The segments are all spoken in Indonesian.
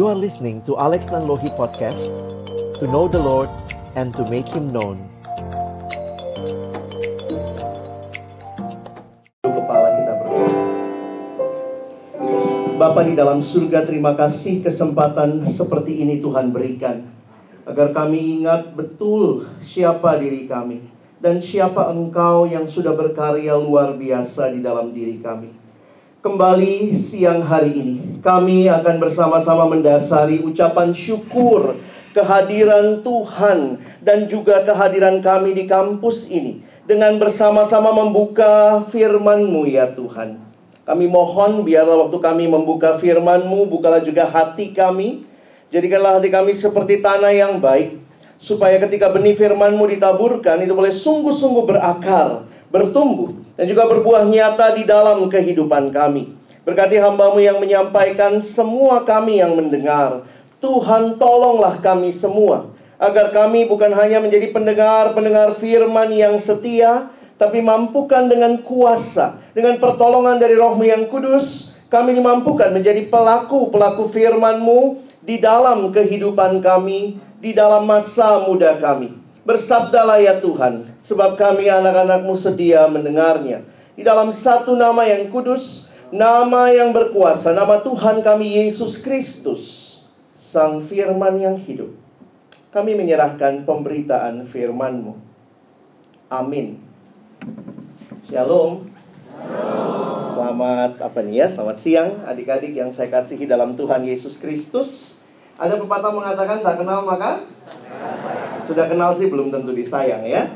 You are listening to Alex Nanlohi Podcast To know the Lord and to make Him known. Kepala kita berdoa. Bapa di dalam surga terima kasih kesempatan seperti ini Tuhan berikan. Agar kami ingat betul siapa diri kami Dan siapa engkau yang sudah berkarya luar biasa di dalam diri kami Kembali siang hari ini Kami akan bersama-sama mendasari ucapan syukur Kehadiran Tuhan Dan juga kehadiran kami di kampus ini Dengan bersama-sama membuka firman-Mu ya Tuhan kami mohon biarlah waktu kami membuka firman-Mu, bukalah juga hati kami. Jadikanlah hati kami seperti tanah yang baik. Supaya ketika benih firman-Mu ditaburkan, itu boleh sungguh-sungguh berakar, bertumbuh. Dan juga berbuah nyata di dalam kehidupan kami. Berkati hambamu yang menyampaikan, semua kami yang mendengar. Tuhan tolonglah kami semua. Agar kami bukan hanya menjadi pendengar-pendengar firman yang setia, tapi mampukan dengan kuasa, dengan pertolongan dari rohmu yang kudus, kami dimampukan menjadi pelaku-pelaku firman-Mu di dalam kehidupan kami, di dalam masa muda kami. Bersabdalah ya Tuhan, sebab kami anak-anak-Mu sedia mendengarnya. Di dalam satu nama yang kudus, nama yang berkuasa, nama Tuhan kami Yesus Kristus, Sang Firman yang hidup. Kami menyerahkan pemberitaan firman-Mu. Amin. Shalom. Selamat apa nih ya? Selamat siang adik-adik yang saya kasihi dalam Tuhan Yesus Kristus. Ada pepatah mengatakan tak kenal maka sudah kenal sih belum tentu disayang ya.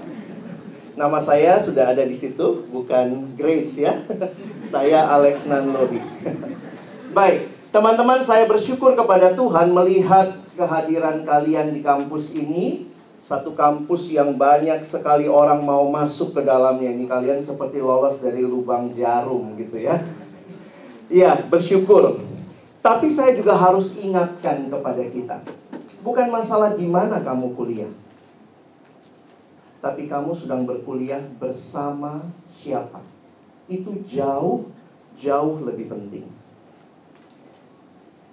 Nama saya sudah ada di situ, bukan Grace ya. saya Alex Nanlohi. Baik, teman-teman saya bersyukur kepada Tuhan melihat kehadiran kalian di kampus ini satu kampus yang banyak sekali orang mau masuk ke dalamnya ini kalian seperti lolos dari lubang jarum gitu ya. Iya, bersyukur. Tapi saya juga harus ingatkan kepada kita. Bukan masalah di mana kamu kuliah. Tapi kamu sedang berkuliah bersama siapa. Itu jauh jauh lebih penting.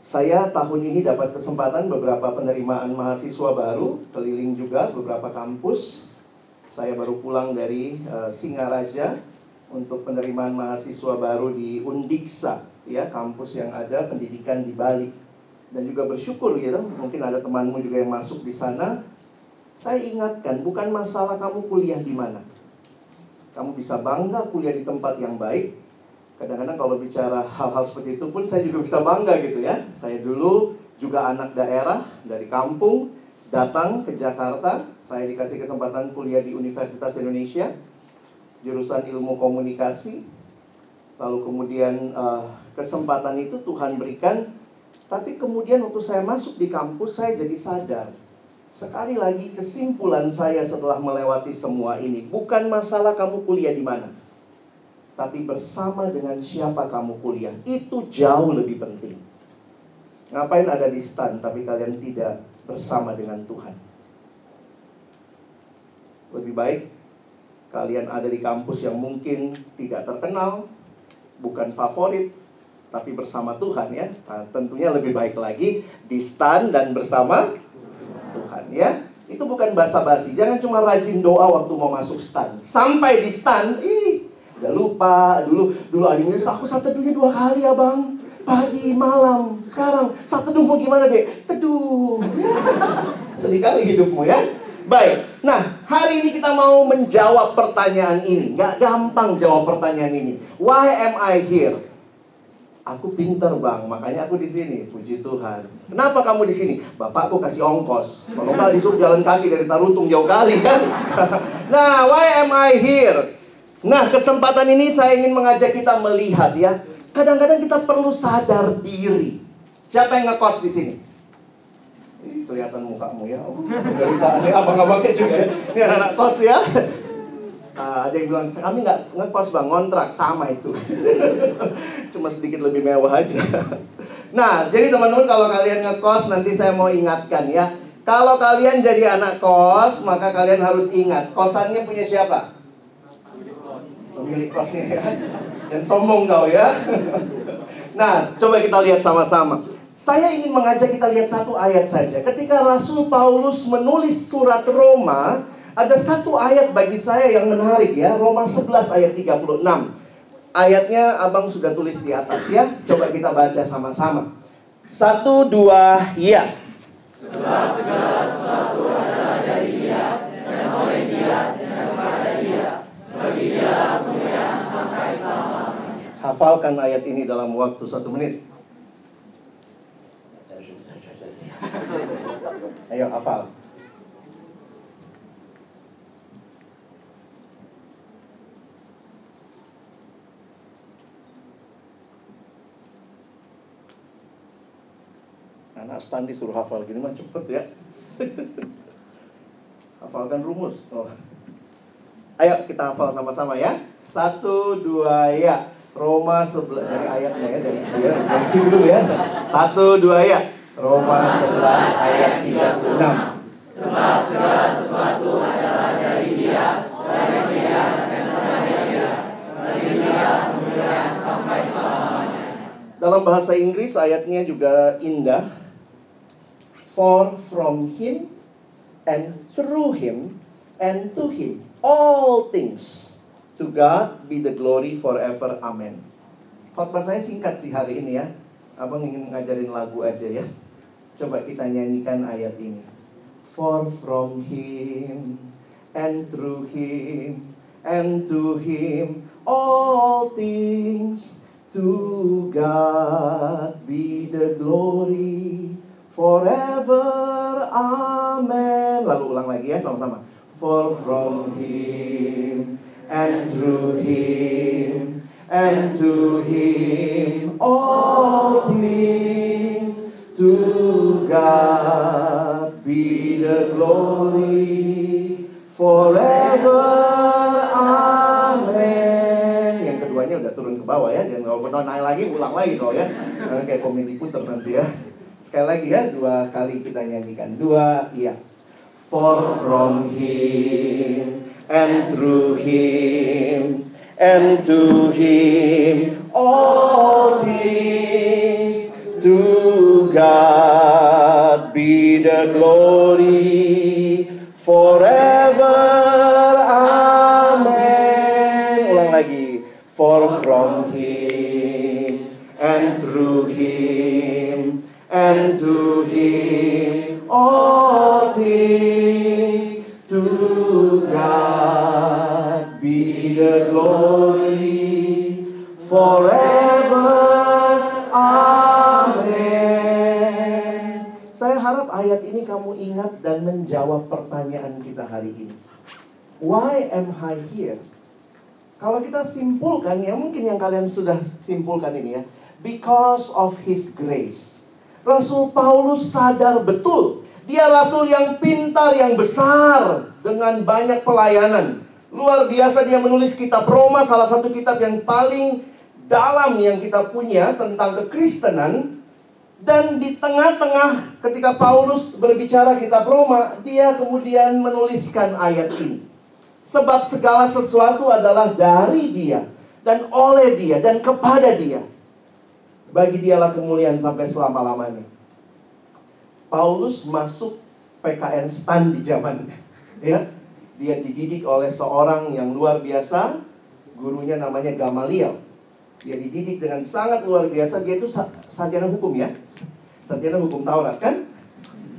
Saya tahun ini dapat kesempatan beberapa penerimaan mahasiswa baru, keliling juga beberapa kampus. Saya baru pulang dari uh, Singaraja untuk penerimaan mahasiswa baru di Undiksa, ya kampus yang ada pendidikan di Bali. Dan juga bersyukur gitu, mungkin ada temanmu juga yang masuk di sana. Saya ingatkan, bukan masalah kamu kuliah di mana. Kamu bisa bangga kuliah di tempat yang baik, kadang-kadang kalau bicara hal-hal seperti itu pun saya juga bisa bangga gitu ya. Saya dulu juga anak daerah dari kampung datang ke Jakarta. Saya dikasih kesempatan kuliah di Universitas Indonesia jurusan ilmu komunikasi. Lalu kemudian uh, kesempatan itu Tuhan berikan. Tapi kemudian waktu saya masuk di kampus saya jadi sadar. Sekali lagi kesimpulan saya setelah melewati semua ini bukan masalah kamu kuliah di mana tapi bersama dengan siapa kamu kuliah. Itu jauh lebih penting. Ngapain ada di stand tapi kalian tidak bersama dengan Tuhan? Lebih baik kalian ada di kampus yang mungkin tidak terkenal, bukan favorit, tapi bersama Tuhan ya. Nah, tentunya lebih baik lagi di stand dan bersama ya. Itu bukan basa-basi. Jangan cuma rajin doa waktu mau masuk stand. Sampai di stand, ih, Udah lupa. Dulu dulu adiknya aku satu teduhnya dua kali ya bang pagi malam sekarang. Satu teduh gimana deh teduh. Sedih kali hidupmu ya. Baik. Nah hari ini kita mau menjawab pertanyaan ini. Nggak gampang jawab pertanyaan ini. Why am I here Aku pinter bang, makanya aku di sini. Puji Tuhan. Kenapa kamu di sini? Bapakku kasih ongkos. Kalau nggak disuruh jalan kaki dari Tarutung jauh kali kan. nah, why am I here? Nah, kesempatan ini saya ingin mengajak kita melihat ya. Kadang-kadang kita perlu sadar diri. Siapa yang ngekos di sini? Ini kelihatan mukamu ya. Oh, abang-abangnya juga ya. Ini anak kos ya. Uh, ada yang bilang, kami nggak ngekos bang, ngontrak. Sama itu. Cuma sedikit lebih mewah aja. Nah, jadi teman-teman kalau kalian ngekos, nanti saya mau ingatkan ya. Kalau kalian jadi anak kos, maka kalian harus ingat, kosannya punya siapa? pemilik kosnya ya. Dan sombong kau ya. Nah, coba kita lihat sama-sama. Saya ingin mengajak kita lihat satu ayat saja. Ketika Rasul Paulus menulis surat Roma, ada satu ayat bagi saya yang menarik ya. Roma 11 ayat 36. Ayatnya abang sudah tulis di atas ya. Coba kita baca sama-sama. Satu, dua, ya. Hafalkan ayat ini dalam waktu satu menit. Ayo hafal. Anak standi suruh hafal gini mah cepet ya. Hafalkan rumus. Oh. Ayo kita hafal sama-sama ya. Satu, dua, ya. Roma sebelah dari ayatnya ya dari ya, dari dulu ya. Satu, dua, ya. Roma 11 ayat 36. Sebab segala sesuatu adalah dari Dia, dari Dia, dan dari Dia. Dari Dia sampai selamanya. Dalam bahasa Inggris ayatnya juga indah. For from Him and through Him and to Him all things to God be the glory forever. Amen. Khotbah saya singkat sih hari ini ya. Abang ingin ngajarin lagu aja ya. Coba kita nyanyikan ayat ini. For from him and through him and to him all things to God be the glory forever. Amen. Lalu ulang lagi ya sama-sama. For from him and through him and to him all things to God be the glory forever. Amen. Yang keduanya udah turun ke bawah ya. Jangan kalau naik lagi, ulang lagi kau ya. Kayak komedi puter nanti ya. Sekali lagi ya, dua kali kita nyanyikan. Dua, iya. For from him and through him and to him all things to God be the glory I here? Kalau kita simpulkan ya mungkin yang kalian sudah simpulkan ini ya. Because of his grace. Rasul Paulus sadar betul dia rasul yang pintar, yang besar dengan banyak pelayanan. Luar biasa dia menulis kitab Roma, salah satu kitab yang paling dalam yang kita punya tentang kekristenan. Dan di tengah-tengah ketika Paulus berbicara kitab Roma, dia kemudian menuliskan ayat ini. Sebab segala sesuatu adalah dari dia dan oleh dia dan kepada dia. Bagi dialah kemuliaan sampai selama-lamanya. Paulus masuk PKN STAN di zamannya. Ya, dia dididik oleh seorang yang luar biasa, gurunya namanya Gamaliel. Dia dididik dengan sangat luar biasa. Dia itu sarjana hukum ya, sarjana hukum Taurat kan.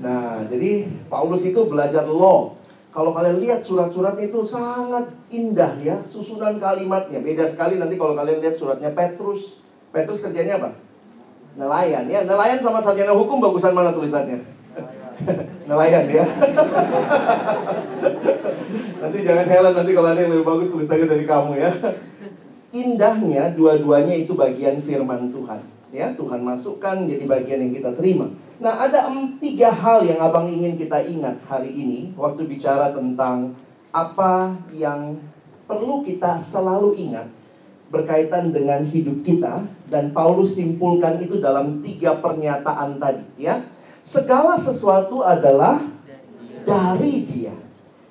Nah, jadi Paulus itu belajar law. Kalau kalian lihat surat-suratnya itu sangat indah ya, susunan kalimatnya beda sekali. Nanti kalau kalian lihat suratnya Petrus, Petrus kerjanya apa? Nelayan ya. Nelayan sama sarjana hukum bagusan mana tulisannya? Nelayan ya. nanti jangan heran nanti kalau ada yang lebih bagus tulisannya dari kamu ya. Indahnya dua-duanya itu bagian firman Tuhan. Ya, Tuhan masukkan jadi bagian yang kita terima. Nah, ada tiga hal yang abang ingin kita ingat hari ini waktu bicara tentang apa yang perlu kita selalu ingat berkaitan dengan hidup kita dan Paulus simpulkan itu dalam tiga pernyataan tadi ya. Segala sesuatu adalah dari dia.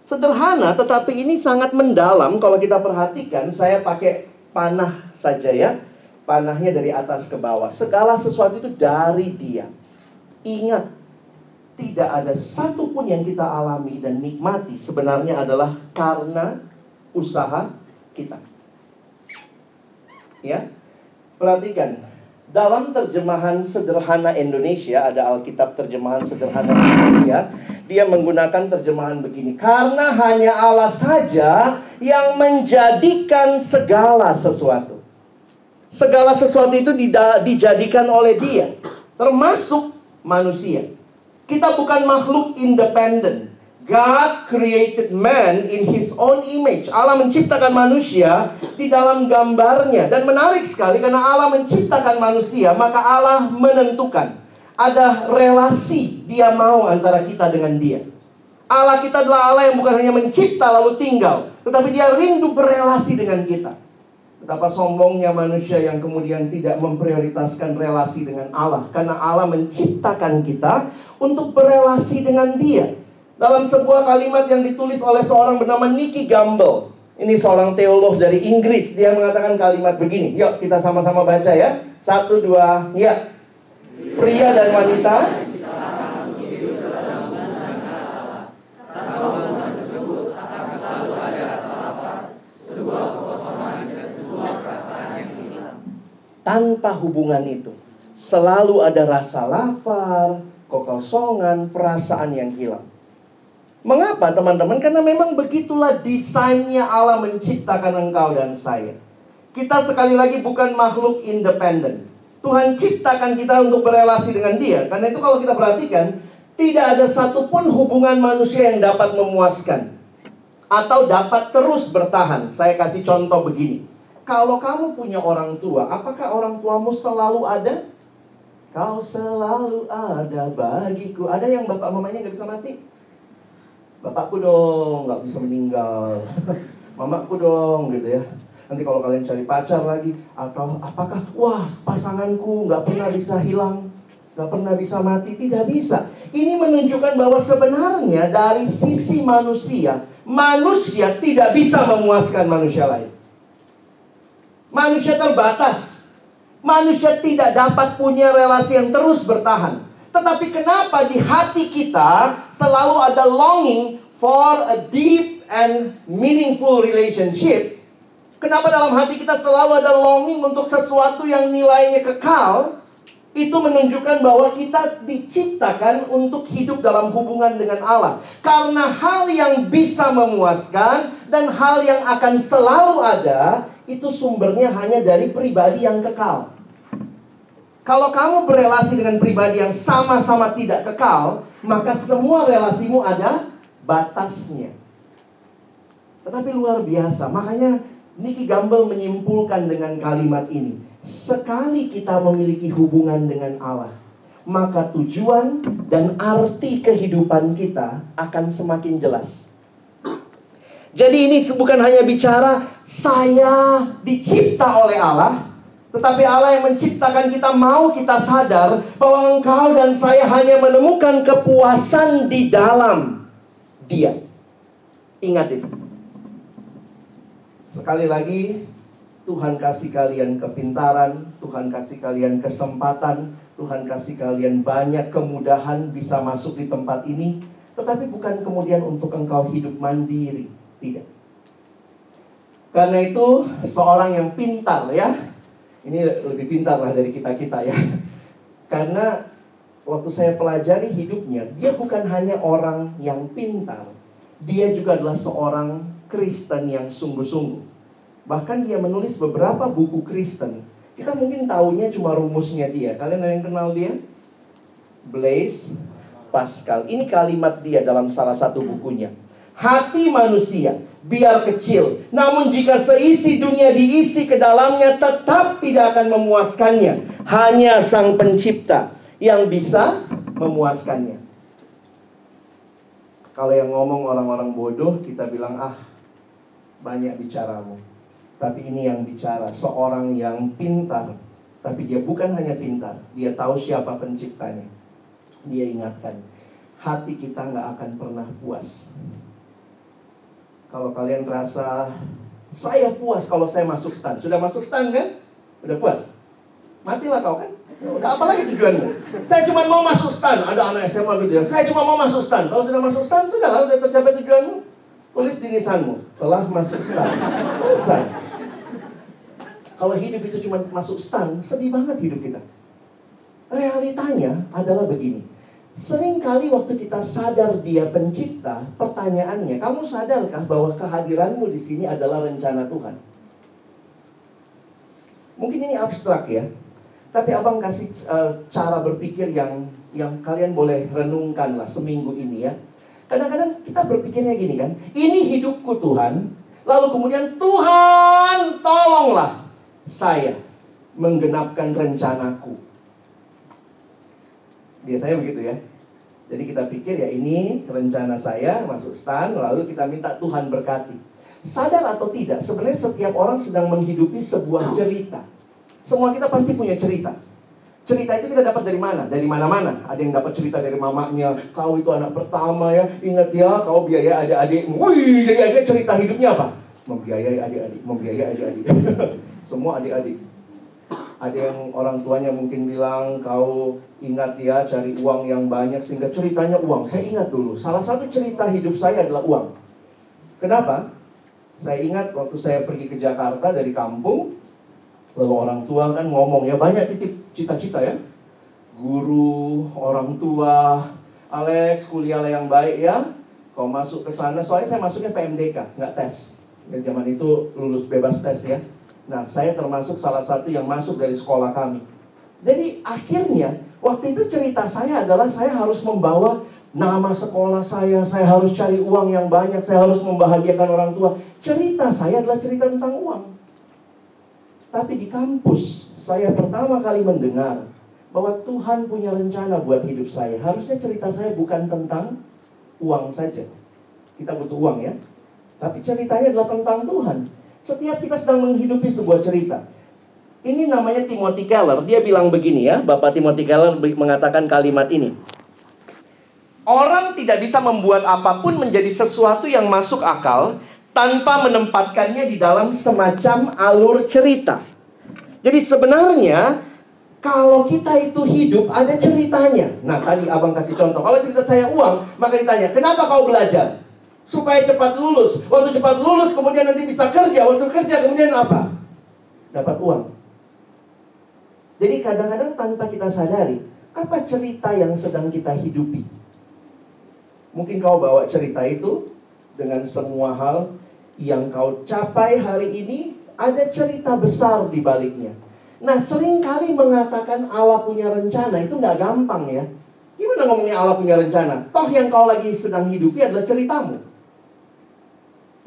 Sederhana tetapi ini sangat mendalam kalau kita perhatikan saya pakai panah saja ya. Panahnya dari atas ke bawah. Segala sesuatu itu dari dia. Ingat, tidak ada satupun yang kita alami dan nikmati sebenarnya adalah karena usaha kita. Ya, perhatikan. Dalam terjemahan sederhana Indonesia, ada Alkitab terjemahan sederhana Indonesia, dia menggunakan terjemahan begini. Karena hanya Allah saja yang menjadikan segala sesuatu. Segala sesuatu itu dijadikan oleh dia. Termasuk manusia. Kita bukan makhluk independen. God created man in his own image. Allah menciptakan manusia di dalam gambarnya. Dan menarik sekali karena Allah menciptakan manusia, maka Allah menentukan. Ada relasi dia mau antara kita dengan dia. Allah kita adalah Allah yang bukan hanya mencipta lalu tinggal. Tetapi dia rindu berelasi dengan kita. Betapa sombongnya manusia yang kemudian tidak memprioritaskan relasi dengan Allah. Karena Allah menciptakan kita untuk berelasi dengan dia. Dalam sebuah kalimat yang ditulis oleh seorang bernama Nicky Gamble. Ini seorang teolog dari Inggris. Dia mengatakan kalimat begini. Yuk kita sama-sama baca ya. Satu, dua, ya. Pria dan wanita tanpa hubungan itu. Selalu ada rasa lapar, kekosongan, perasaan yang hilang. Mengapa teman-teman? Karena memang begitulah desainnya Allah menciptakan engkau dan saya. Kita sekali lagi bukan makhluk independen. Tuhan ciptakan kita untuk berelasi dengan dia. Karena itu kalau kita perhatikan, tidak ada satupun hubungan manusia yang dapat memuaskan. Atau dapat terus bertahan. Saya kasih contoh begini. Kalau kamu punya orang tua, apakah orang tuamu selalu ada? Kau selalu ada bagiku. Ada yang bapak mamanya nggak bisa mati? Bapakku dong nggak bisa meninggal. Mamaku dong gitu ya. Nanti kalau kalian cari pacar lagi atau apakah wah pasanganku nggak pernah bisa hilang, nggak pernah bisa mati, tidak bisa. Ini menunjukkan bahwa sebenarnya dari sisi manusia, manusia tidak bisa memuaskan manusia lain. Manusia terbatas. Manusia tidak dapat punya relasi yang terus bertahan. Tetapi kenapa di hati kita selalu ada longing for a deep and meaningful relationship? Kenapa dalam hati kita selalu ada longing untuk sesuatu yang nilainya kekal? Itu menunjukkan bahwa kita diciptakan untuk hidup dalam hubungan dengan Allah. Karena hal yang bisa memuaskan dan hal yang akan selalu ada itu sumbernya hanya dari pribadi yang kekal. Kalau kamu berelasi dengan pribadi yang sama-sama tidak kekal, maka semua relasimu ada batasnya. Tetapi luar biasa, makanya Nicky Gamble menyimpulkan dengan kalimat ini. Sekali kita memiliki hubungan dengan Allah, maka tujuan dan arti kehidupan kita akan semakin jelas. Jadi ini bukan hanya bicara saya dicipta oleh Allah, tetapi Allah yang menciptakan kita mau kita sadar bahwa engkau dan saya hanya menemukan kepuasan di dalam Dia. Ingat itu. Sekali lagi, Tuhan kasih kalian kepintaran, Tuhan kasih kalian kesempatan, Tuhan kasih kalian banyak kemudahan bisa masuk di tempat ini, tetapi bukan kemudian untuk engkau hidup mandiri tidak. Karena itu seorang yang pintar ya, ini lebih pintar lah dari kita-kita ya. Karena waktu saya pelajari hidupnya, dia bukan hanya orang yang pintar, dia juga adalah seorang Kristen yang sungguh-sungguh. Bahkan dia menulis beberapa buku Kristen. Kita mungkin tahunya cuma rumusnya dia. Kalian ada yang kenal dia? Blaise Pascal. Ini kalimat dia dalam salah satu bukunya. Hati manusia biar kecil, namun jika seisi dunia diisi ke dalamnya tetap tidak akan memuaskannya. Hanya Sang Pencipta yang bisa memuaskannya. Kalau yang ngomong orang-orang bodoh, kita bilang, "Ah, banyak bicaramu." Tapi ini yang bicara seorang yang pintar, tapi dia bukan hanya pintar, dia tahu siapa penciptanya. Dia ingatkan, hati kita nggak akan pernah puas kalau kalian rasa saya puas kalau saya masuk stand. Sudah masuk stand kan? Sudah puas? Matilah kau kan. Udah apa lagi tujuanmu? Saya cuma mau masuk stan. Ada anak SMA gitu ya. Saya cuma mau masuk stan. Kalau sudah masuk stan, sudah lah, sudah tercapai tujuanmu. Tulis di nisanmu. Telah masuk stan. Selesai. Kalau hidup itu cuma masuk stan, sedih banget hidup kita. Realitanya adalah begini. Seringkali waktu kita sadar dia pencipta, pertanyaannya, kamu sadarkah bahwa kehadiranmu di sini adalah rencana Tuhan? Mungkin ini abstrak ya, tapi abang kasih uh, cara berpikir yang yang kalian boleh renungkan lah seminggu ini ya. Kadang-kadang kita berpikirnya gini kan, ini hidupku Tuhan, lalu kemudian Tuhan tolonglah saya menggenapkan rencanaku. Biasanya begitu ya. Jadi kita pikir ya ini rencana saya masuk stan, lalu kita minta Tuhan berkati. Sadar atau tidak, sebenarnya setiap orang sedang menghidupi sebuah cerita. Semua kita pasti punya cerita. Cerita itu kita dapat dari mana? Dari mana-mana. Ada yang dapat cerita dari mamanya. Kau itu anak pertama ya. Ingat ya, kau biaya adik-adikmu. Wih, jadi adik cerita hidupnya apa? Membiayai adik-adik. Membiayai adik-adik. Semua adik-adik. Ada yang orang tuanya mungkin bilang, kau ingat ya cari uang yang banyak. Sehingga ceritanya uang. Saya ingat dulu. Salah satu cerita hidup saya adalah uang. Kenapa? Saya ingat waktu saya pergi ke Jakarta dari kampung, Lalu orang tua kan ngomong ya banyak titip cita-cita ya. Guru, orang tua, Alex kuliah yang baik ya. Kau masuk ke sana, soalnya saya masuknya PMDK, nggak tes. Ya, zaman itu lulus bebas tes ya. Nah, saya termasuk salah satu yang masuk dari sekolah kami. Jadi akhirnya, waktu itu cerita saya adalah saya harus membawa nama sekolah saya, saya harus cari uang yang banyak, saya harus membahagiakan orang tua. Cerita saya adalah cerita tentang uang. Tapi di kampus, saya pertama kali mendengar bahwa Tuhan punya rencana buat hidup saya. Harusnya cerita saya bukan tentang uang saja. Kita butuh uang ya. Tapi ceritanya adalah tentang Tuhan. Setiap kita sedang menghidupi sebuah cerita. Ini namanya Timothy Keller. Dia bilang begini ya, Bapak Timothy Keller mengatakan kalimat ini. Orang tidak bisa membuat apa pun menjadi sesuatu yang masuk akal tanpa menempatkannya di dalam semacam alur cerita. Jadi sebenarnya kalau kita itu hidup ada ceritanya. Nah tadi abang kasih contoh. Kalau cerita saya uang, maka ditanya, kenapa kau belajar? Supaya cepat lulus. Waktu cepat lulus, kemudian nanti bisa kerja. Waktu kerja, kemudian apa? Dapat uang. Jadi kadang-kadang tanpa kita sadari, apa cerita yang sedang kita hidupi? Mungkin kau bawa cerita itu dengan semua hal yang kau capai hari ini ada cerita besar di baliknya. Nah, sering kali mengatakan Allah punya rencana itu nggak gampang ya. Gimana ngomongnya Allah punya rencana? Toh yang kau lagi sedang hidupi adalah ceritamu.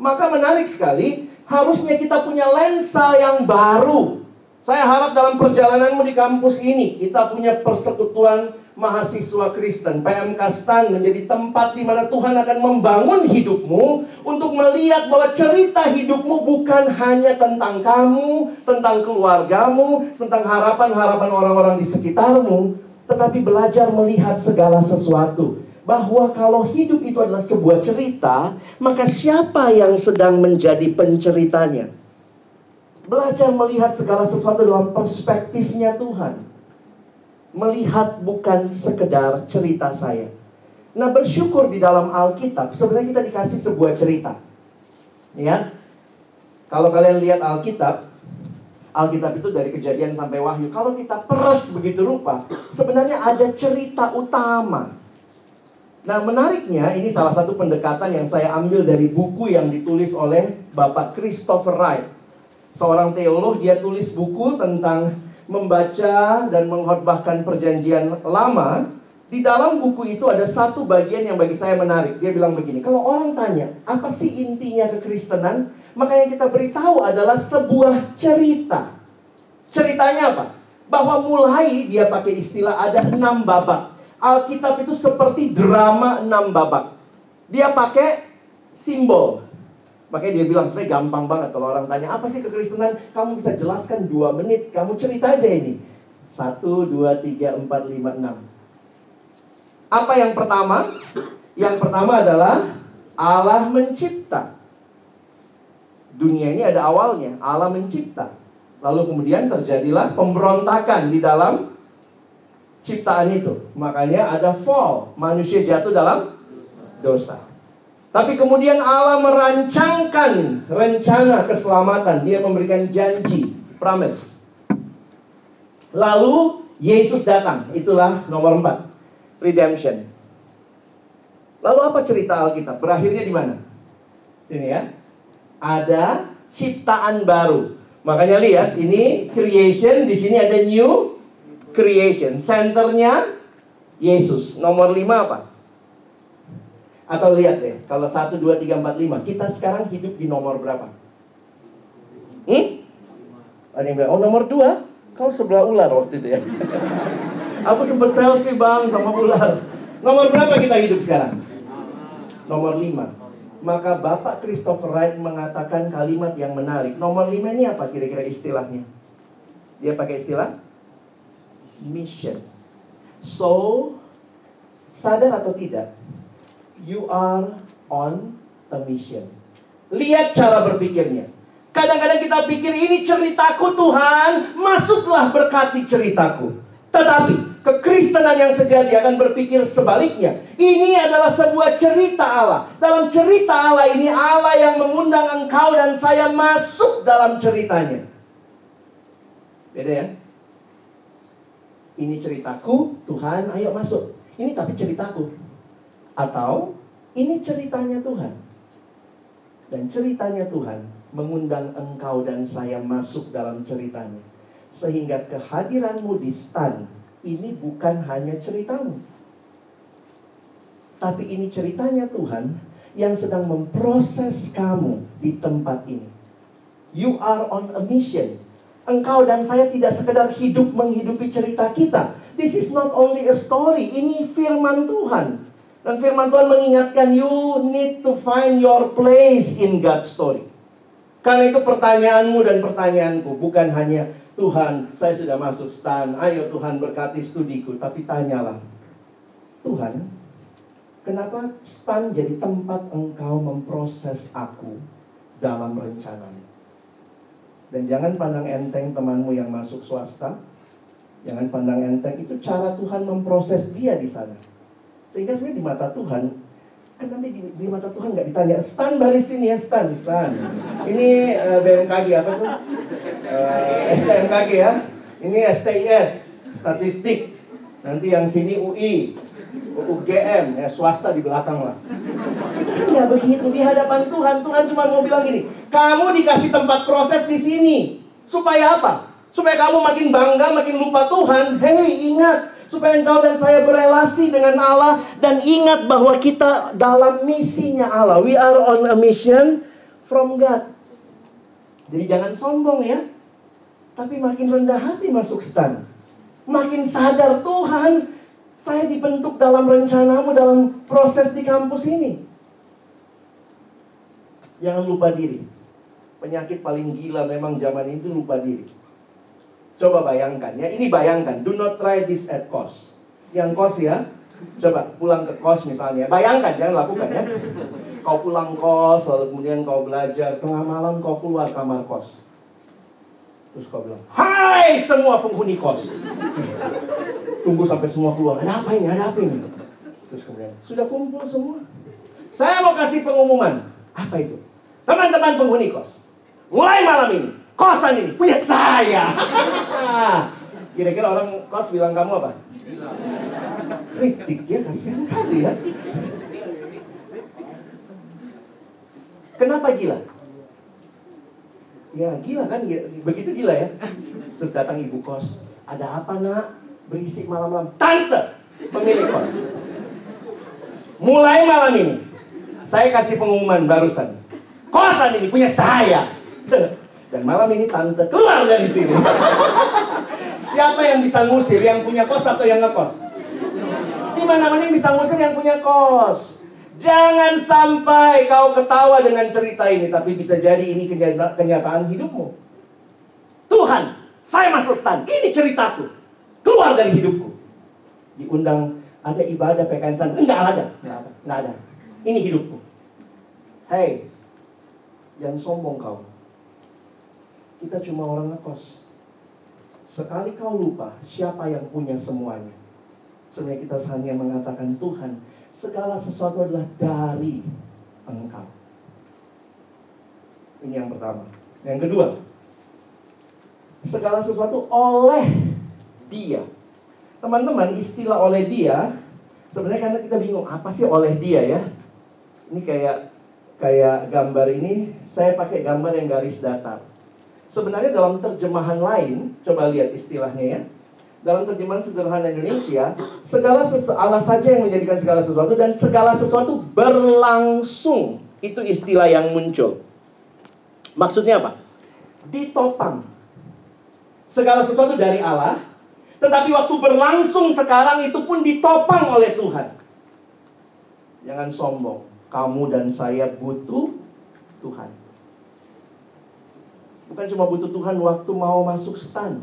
Maka menarik sekali, harusnya kita punya lensa yang baru. Saya harap dalam perjalananmu di kampus ini, kita punya persekutuan mahasiswa Kristen, PMK Stan menjadi tempat di mana Tuhan akan membangun hidupmu untuk melihat bahwa cerita hidupmu bukan hanya tentang kamu, tentang keluargamu, tentang harapan-harapan orang-orang di sekitarmu, tetapi belajar melihat segala sesuatu. Bahwa kalau hidup itu adalah sebuah cerita, maka siapa yang sedang menjadi penceritanya? Belajar melihat segala sesuatu dalam perspektifnya Tuhan melihat bukan sekedar cerita saya. Nah bersyukur di dalam Alkitab sebenarnya kita dikasih sebuah cerita. Ya, kalau kalian lihat Alkitab, Alkitab itu dari kejadian sampai wahyu. Kalau kita peres begitu rupa, sebenarnya ada cerita utama. Nah menariknya ini salah satu pendekatan yang saya ambil dari buku yang ditulis oleh Bapak Christopher Wright. Seorang teolog, dia tulis buku tentang membaca dan mengkhotbahkan perjanjian lama, di dalam buku itu ada satu bagian yang bagi saya menarik. Dia bilang begini, kalau orang tanya, apa sih intinya kekristenan? Maka yang kita beritahu adalah sebuah cerita. Ceritanya apa? Bahwa mulai dia pakai istilah ada enam babak. Alkitab itu seperti drama enam babak. Dia pakai simbol. Makanya dia bilang sebenarnya gampang banget kalau orang tanya apa sih kekristenan, kamu bisa jelaskan dua menit, kamu cerita aja ini. Satu, dua, tiga, empat, lima, enam. Apa yang pertama? Yang pertama adalah Allah mencipta. Dunia ini ada awalnya, Allah mencipta. Lalu kemudian terjadilah pemberontakan di dalam ciptaan itu. Makanya ada fall, manusia jatuh dalam dosa. Tapi kemudian Allah merancangkan rencana keselamatan. Dia memberikan janji, promise. Lalu Yesus datang. Itulah nomor empat. Redemption. Lalu apa cerita Alkitab? Berakhirnya di mana? Ini ya. Ada ciptaan baru. Makanya lihat, ini creation, di sini ada new creation. Centernya Yesus. Nomor lima apa? Atau lihat deh, kalau 1, 2, 3, 4, 5 Kita sekarang hidup di nomor berapa? Hmm? Ada yang bilang, oh nomor 2 Kau sebelah ular waktu itu ya Aku sempat selfie bang sama ular Nomor berapa kita hidup sekarang? Nomor 5 Maka Bapak Christopher Wright mengatakan kalimat yang menarik Nomor 5 ini apa kira-kira istilahnya? Dia pakai istilah Mission So Sadar atau tidak you are on a mission. Lihat cara berpikirnya. Kadang-kadang kita pikir ini ceritaku Tuhan, masuklah berkati ceritaku. Tetapi kekristenan yang sejati akan berpikir sebaliknya. Ini adalah sebuah cerita Allah. Dalam cerita Allah ini Allah yang mengundang engkau dan saya masuk dalam ceritanya. Beda ya? Ini ceritaku, Tuhan ayo masuk. Ini tapi ceritaku. Atau ini ceritanya Tuhan. Dan ceritanya Tuhan mengundang engkau dan saya masuk dalam ceritanya. Sehingga kehadiranmu di stan ini bukan hanya ceritamu. Tapi ini ceritanya Tuhan yang sedang memproses kamu di tempat ini. You are on a mission. Engkau dan saya tidak sekedar hidup menghidupi cerita kita. This is not only a story, ini firman Tuhan. Dan firman Tuhan mengingatkan you need to find your place in God's story. Karena itu pertanyaanmu dan pertanyaanku bukan hanya Tuhan, saya sudah masuk stan, ayo Tuhan berkati studiku, tapi tanyalah, Tuhan, kenapa stan jadi tempat engkau memproses aku dalam rencanamu? Dan jangan pandang enteng temanmu yang masuk swasta, jangan pandang enteng itu cara Tuhan memproses dia di sana. Sehingga sebenarnya di mata Tuhan, kan nanti di, di mata Tuhan nggak ditanya, Stan baris sini ya, Stan, Stan. Ini uh, BMKG apa tuh? Uh, STMKG ya. Ini STIS, statistik. Nanti yang sini UI, UGM, ya swasta di belakang lah. Nggak begitu di hadapan Tuhan. Tuhan cuma mau bilang gini, kamu dikasih tempat proses di sini. Supaya apa? Supaya kamu makin bangga, makin lupa Tuhan. Hei, ingat, supaya engkau dan saya berelasi dengan Allah dan ingat bahwa kita dalam misinya Allah. We are on a mission from God. Jadi jangan sombong ya. Tapi makin rendah hati masuk stan. Makin sadar Tuhan, saya dibentuk dalam rencanamu dalam proses di kampus ini. Jangan lupa diri. Penyakit paling gila memang zaman itu lupa diri. Coba bayangkan ya, ini bayangkan, do not try this at cost. Yang kos ya, coba pulang ke kos misalnya, bayangkan jangan lakukan ya. Kau pulang kos, lalu kemudian kau belajar, tengah malam kau keluar kamar kos. Terus kau bilang, Hai semua penghuni kos. Tunggu sampai semua keluar, ada apa ini, ada apa ini? Terus kemudian, sudah kumpul semua. Saya mau kasih pengumuman. Apa itu? Teman-teman penghuni kos. Mulai malam ini, Kosan ini punya saya. Kira-kira orang kos bilang kamu apa? Kritik ya, kasihan kali ya. Kenapa gila? Ya gila kan, begitu gila ya. Terus datang ibu kos. Ada apa nak? Berisik malam-malam. Tante, pemilik kos. Mulai malam ini, saya kasih pengumuman barusan. Kosan ini punya saya. Dan malam ini tante keluar dari sini. Siapa yang bisa ngusir? Yang punya kos atau yang ngekos? Di mana mana yang bisa ngusir yang punya kos? Jangan sampai kau ketawa dengan cerita ini, tapi bisa jadi ini kenyataan hidupmu. Tuhan, saya masuk stan. Ini ceritaku. Keluar dari hidupku. Diundang ada ibadah PKN stan. Enggak ada. Enggak ada. Enggak ada. Ini hidupku. Hei, jangan sombong kau kita cuma orang ngekos. Sekali kau lupa siapa yang punya semuanya. Sebenarnya kita hanya mengatakan Tuhan, segala sesuatu adalah dari Engkau. Ini yang pertama. Yang kedua, segala sesuatu oleh Dia. Teman-teman, istilah oleh Dia sebenarnya karena kita bingung apa sih oleh Dia ya? Ini kayak kayak gambar ini saya pakai gambar yang garis datar. Sebenarnya dalam terjemahan lain, coba lihat istilahnya ya. Dalam terjemahan sederhana Indonesia, segala Allah saja yang menjadikan segala sesuatu dan segala sesuatu berlangsung. Itu istilah yang muncul. Maksudnya apa? Ditopang. Segala sesuatu dari Allah, tetapi waktu berlangsung sekarang itu pun ditopang oleh Tuhan. Jangan sombong. Kamu dan saya butuh Tuhan. Bukan cuma butuh Tuhan waktu mau masuk stan.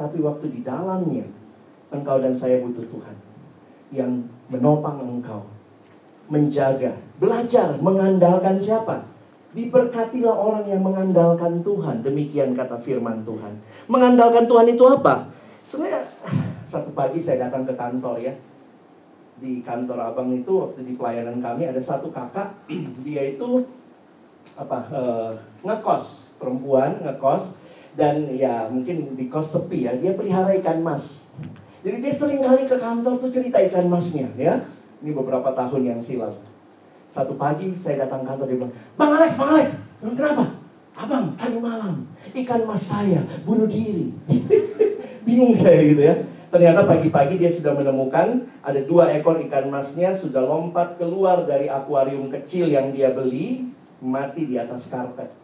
Tapi waktu di dalamnya, engkau dan saya butuh Tuhan. Yang menopang engkau. Menjaga, belajar, mengandalkan siapa? Diberkatilah orang yang mengandalkan Tuhan. Demikian kata firman Tuhan. Mengandalkan Tuhan itu apa? Sebenarnya satu pagi saya datang ke kantor ya. Di kantor abang itu waktu di pelayanan kami ada satu kakak. Dia itu apa uh, ngekos perempuan ngekos dan ya mungkin di kos sepi ya dia pelihara ikan mas. Jadi dia sering kali ke kantor tuh cerita ikan masnya ya. Ini beberapa tahun yang silam. Satu pagi saya datang kantor dia bilang bang Alex bang Alex kenapa? Abang tadi malam ikan mas saya bunuh diri. Bingung saya gitu ya Ternyata pagi-pagi dia sudah menemukan ada dua ekor ikan masnya sudah lompat keluar dari akuarium kecil yang dia beli mati di atas karpet.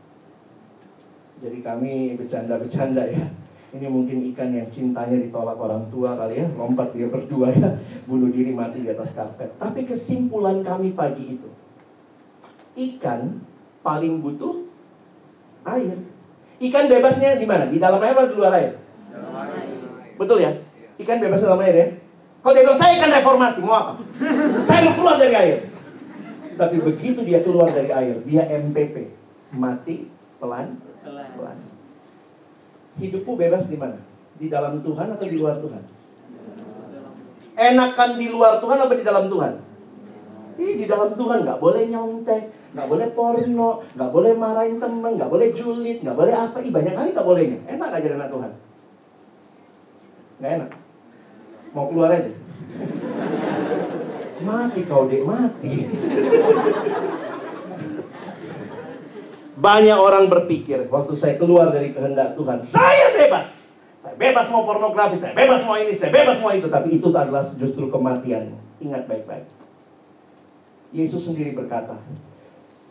Jadi kami bercanda-bercanda ya. Ini mungkin ikan yang cintanya ditolak orang tua kali ya, lompat dia berdua ya, bunuh diri mati di atas karpet. Tapi kesimpulan kami pagi itu, ikan paling butuh air. Ikan bebasnya di mana? Di dalam air atau di luar air? Dalam air. Betul ya? Ikan bebas dalam air ya? Kalau dia bilang, saya ikan reformasi, mau apa? saya mau keluar dari air. Tapi begitu dia keluar dari air, dia MPP. Mati pelan pelan. Hidupmu bebas di mana? Di dalam Tuhan atau di luar Tuhan? Enakan di luar Tuhan apa di dalam Tuhan? Ih, di dalam Tuhan nggak boleh nyontek, nggak boleh porno, nggak boleh marahin temen, nggak boleh julid, nggak boleh apa. Ih, banyak kali nggak bolehnya. Enak aja anak Tuhan. Nggak enak. Mau keluar aja. Mati kau dek, mati. Banyak orang berpikir waktu saya keluar dari kehendak Tuhan, saya bebas. Saya bebas mau pornografi, saya bebas mau ini, saya bebas mau itu. Tapi itu adalah justru kematian. Ingat baik-baik. Yesus sendiri berkata,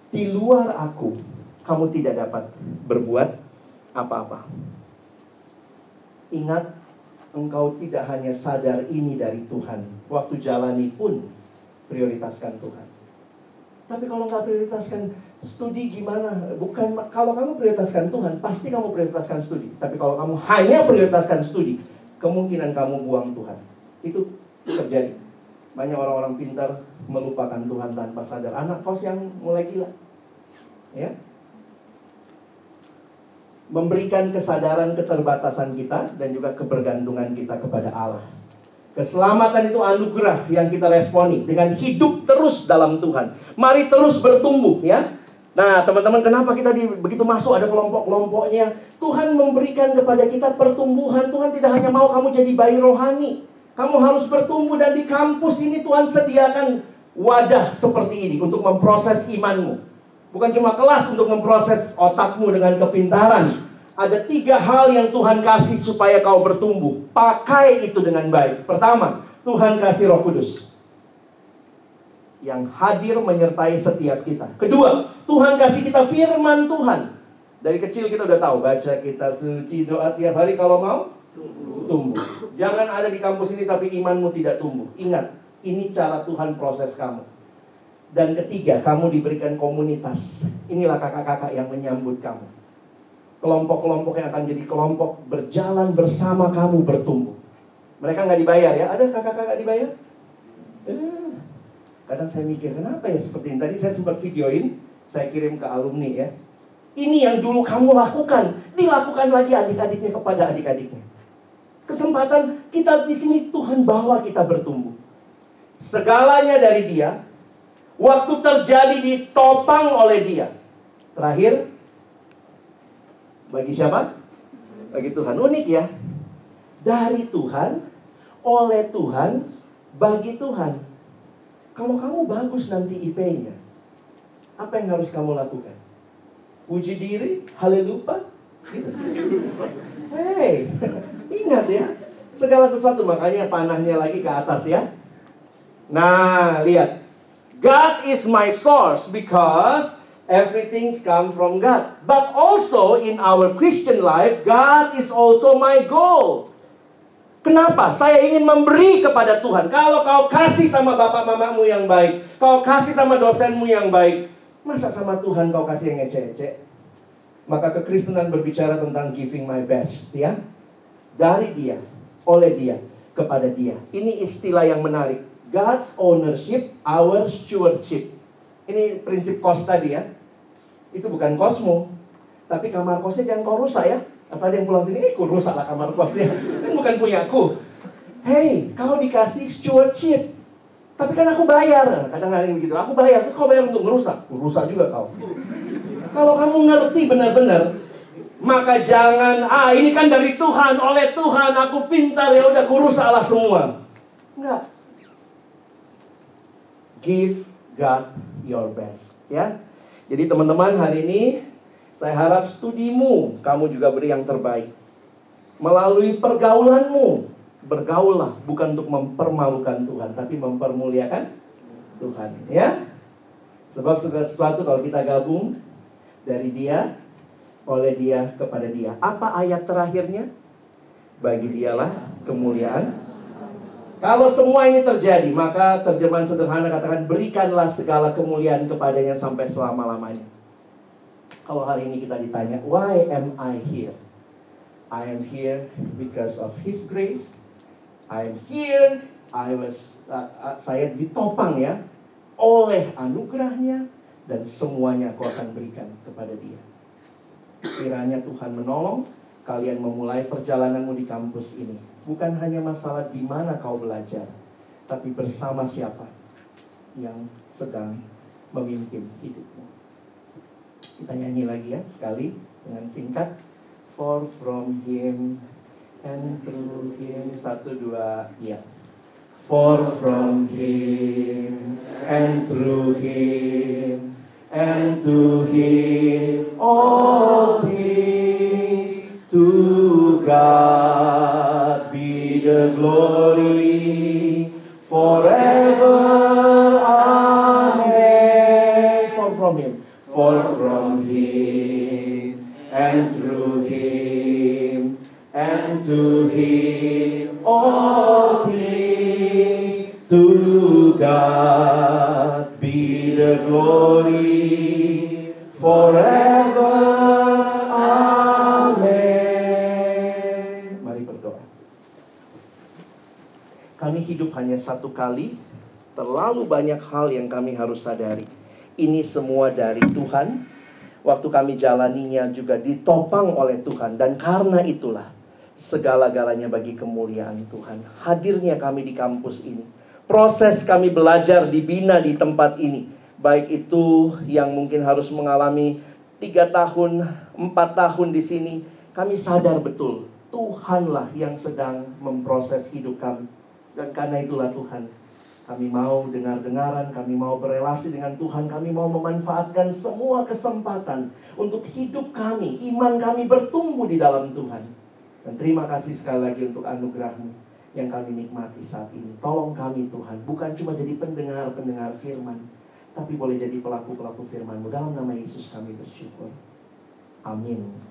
di luar aku, kamu tidak dapat berbuat apa-apa. Ingat, engkau tidak hanya sadar ini dari Tuhan. Waktu jalani pun prioritaskan Tuhan. Tapi kalau nggak prioritaskan studi gimana? Bukan kalau kamu prioritaskan Tuhan, pasti kamu prioritaskan studi. Tapi kalau kamu hanya prioritaskan studi, kemungkinan kamu buang Tuhan. Itu terjadi. Banyak orang-orang pintar melupakan Tuhan tanpa sadar. Anak kos yang mulai gila. Ya. Memberikan kesadaran keterbatasan kita dan juga kebergantungan kita kepada Allah. Keselamatan itu anugerah yang kita responi dengan hidup terus dalam Tuhan. Mari terus bertumbuh ya. Nah, teman-teman, kenapa kita di, begitu masuk ada kelompok-kelompoknya? Tuhan memberikan kepada kita pertumbuhan. Tuhan tidak hanya mau kamu jadi bayi rohani. Kamu harus bertumbuh dan di kampus ini Tuhan sediakan wadah seperti ini untuk memproses imanmu. Bukan cuma kelas untuk memproses otakmu dengan kepintaran, ada tiga hal yang Tuhan kasih supaya kau bertumbuh. Pakai itu dengan baik. Pertama, Tuhan kasih Roh Kudus yang hadir menyertai setiap kita. Kedua, Tuhan kasih kita firman Tuhan. Dari kecil kita udah tahu baca kita suci doa tiap hari kalau mau tumbuh. Jangan ada di kampus ini tapi imanmu tidak tumbuh. Ingat, ini cara Tuhan proses kamu. Dan ketiga, kamu diberikan komunitas. Inilah kakak-kakak yang menyambut kamu kelompok-kelompok yang akan jadi kelompok berjalan bersama kamu bertumbuh. Mereka nggak dibayar ya? Ada kakak-kakak dibayar? Eh, kadang saya mikir kenapa ya seperti ini. Tadi saya sempat videoin, saya kirim ke alumni ya. Ini yang dulu kamu lakukan, dilakukan lagi adik-adiknya kepada adik-adiknya. Kesempatan kita di sini Tuhan bawa kita bertumbuh. Segalanya dari Dia, waktu terjadi ditopang oleh Dia. Terakhir, bagi siapa? Bagi Tuhan. Unik ya. Dari Tuhan, oleh Tuhan, bagi Tuhan. Kalau kamu bagus nanti IP-nya, apa yang harus kamu lakukan? Puji diri, haleluya, gitu. Hei, ingat ya, segala sesuatu makanya panahnya lagi ke atas ya. Nah, lihat. God is my source because everything come from God. But also in our Christian life, God is also my goal. Kenapa? Saya ingin memberi kepada Tuhan. Kalau kau kasih sama bapak mamamu yang baik, kau kasih sama dosenmu yang baik, Masa sama Tuhan kau kasih yang ece-ece? Maka kekristenan berbicara tentang giving my best, ya. Dari dia, oleh dia, kepada dia. Ini istilah yang menarik. God's ownership, our stewardship. Ini prinsip kos tadi ya. Itu bukan kosmu. Tapi kamar kosnya jangan kau rusak ya. Atau ada yang pulang sini, eh, kau rusak lah kamar kosnya. Kan bukan punyaku. Hey, kau dikasih stewardship. Tapi kan aku bayar. Kadang-kadang begitu. Aku bayar. Terus kau bayar untuk merusak. Merusak juga kau. Kalau kamu ngerti benar-benar, maka jangan, ah ini kan dari Tuhan, oleh Tuhan, aku pintar, ya udah kurusaklah semua. Enggak. Give God your best. Ya. Jadi teman-teman hari ini, saya harap studimu, kamu juga beri yang terbaik. Melalui pergaulanmu, bergaullah bukan untuk mempermalukan Tuhan tapi mempermuliakan Tuhan ya sebab segala sesuatu kalau kita gabung dari dia oleh dia kepada dia apa ayat terakhirnya bagi dialah kemuliaan kalau semua ini terjadi maka terjemahan sederhana katakan berikanlah segala kemuliaan kepadanya sampai selama-lamanya kalau hari ini kita ditanya why am I here I am here because of his grace I'm here, I was, uh, uh, saya ditopang ya oleh anugerahnya dan semuanya aku akan berikan kepada dia. Kiranya Tuhan menolong kalian memulai perjalananmu di kampus ini. Bukan hanya masalah di mana kau belajar, tapi bersama siapa yang sedang memimpin hidupmu. Kita nyanyi lagi ya sekali dengan singkat. For from him and through him satu dua ya for from him and through him and to him all things to God the glory forever. Amen. For from him. For from him and through him and to him all things to God be the glory forever satu kali terlalu banyak hal yang kami harus sadari ini semua dari Tuhan waktu kami jalaninya juga ditopang oleh Tuhan dan karena itulah segala-galanya bagi kemuliaan Tuhan. Hadirnya kami di kampus ini. Proses kami belajar dibina di tempat ini. Baik itu yang mungkin harus mengalami tiga tahun, empat tahun di sini. Kami sadar betul, Tuhanlah yang sedang memproses hidup kami. Dan karena itulah Tuhan, kami mau dengar-dengaran, kami mau berelasi dengan Tuhan, kami mau memanfaatkan semua kesempatan untuk hidup kami, iman kami bertumbuh di dalam Tuhan. Dan terima kasih sekali lagi untuk anugerahmu yang kami nikmati saat ini. Tolong kami Tuhan, bukan cuma jadi pendengar-pendengar firman, tapi boleh jadi pelaku-pelaku firmanmu. Dalam nama Yesus kami bersyukur. Amin.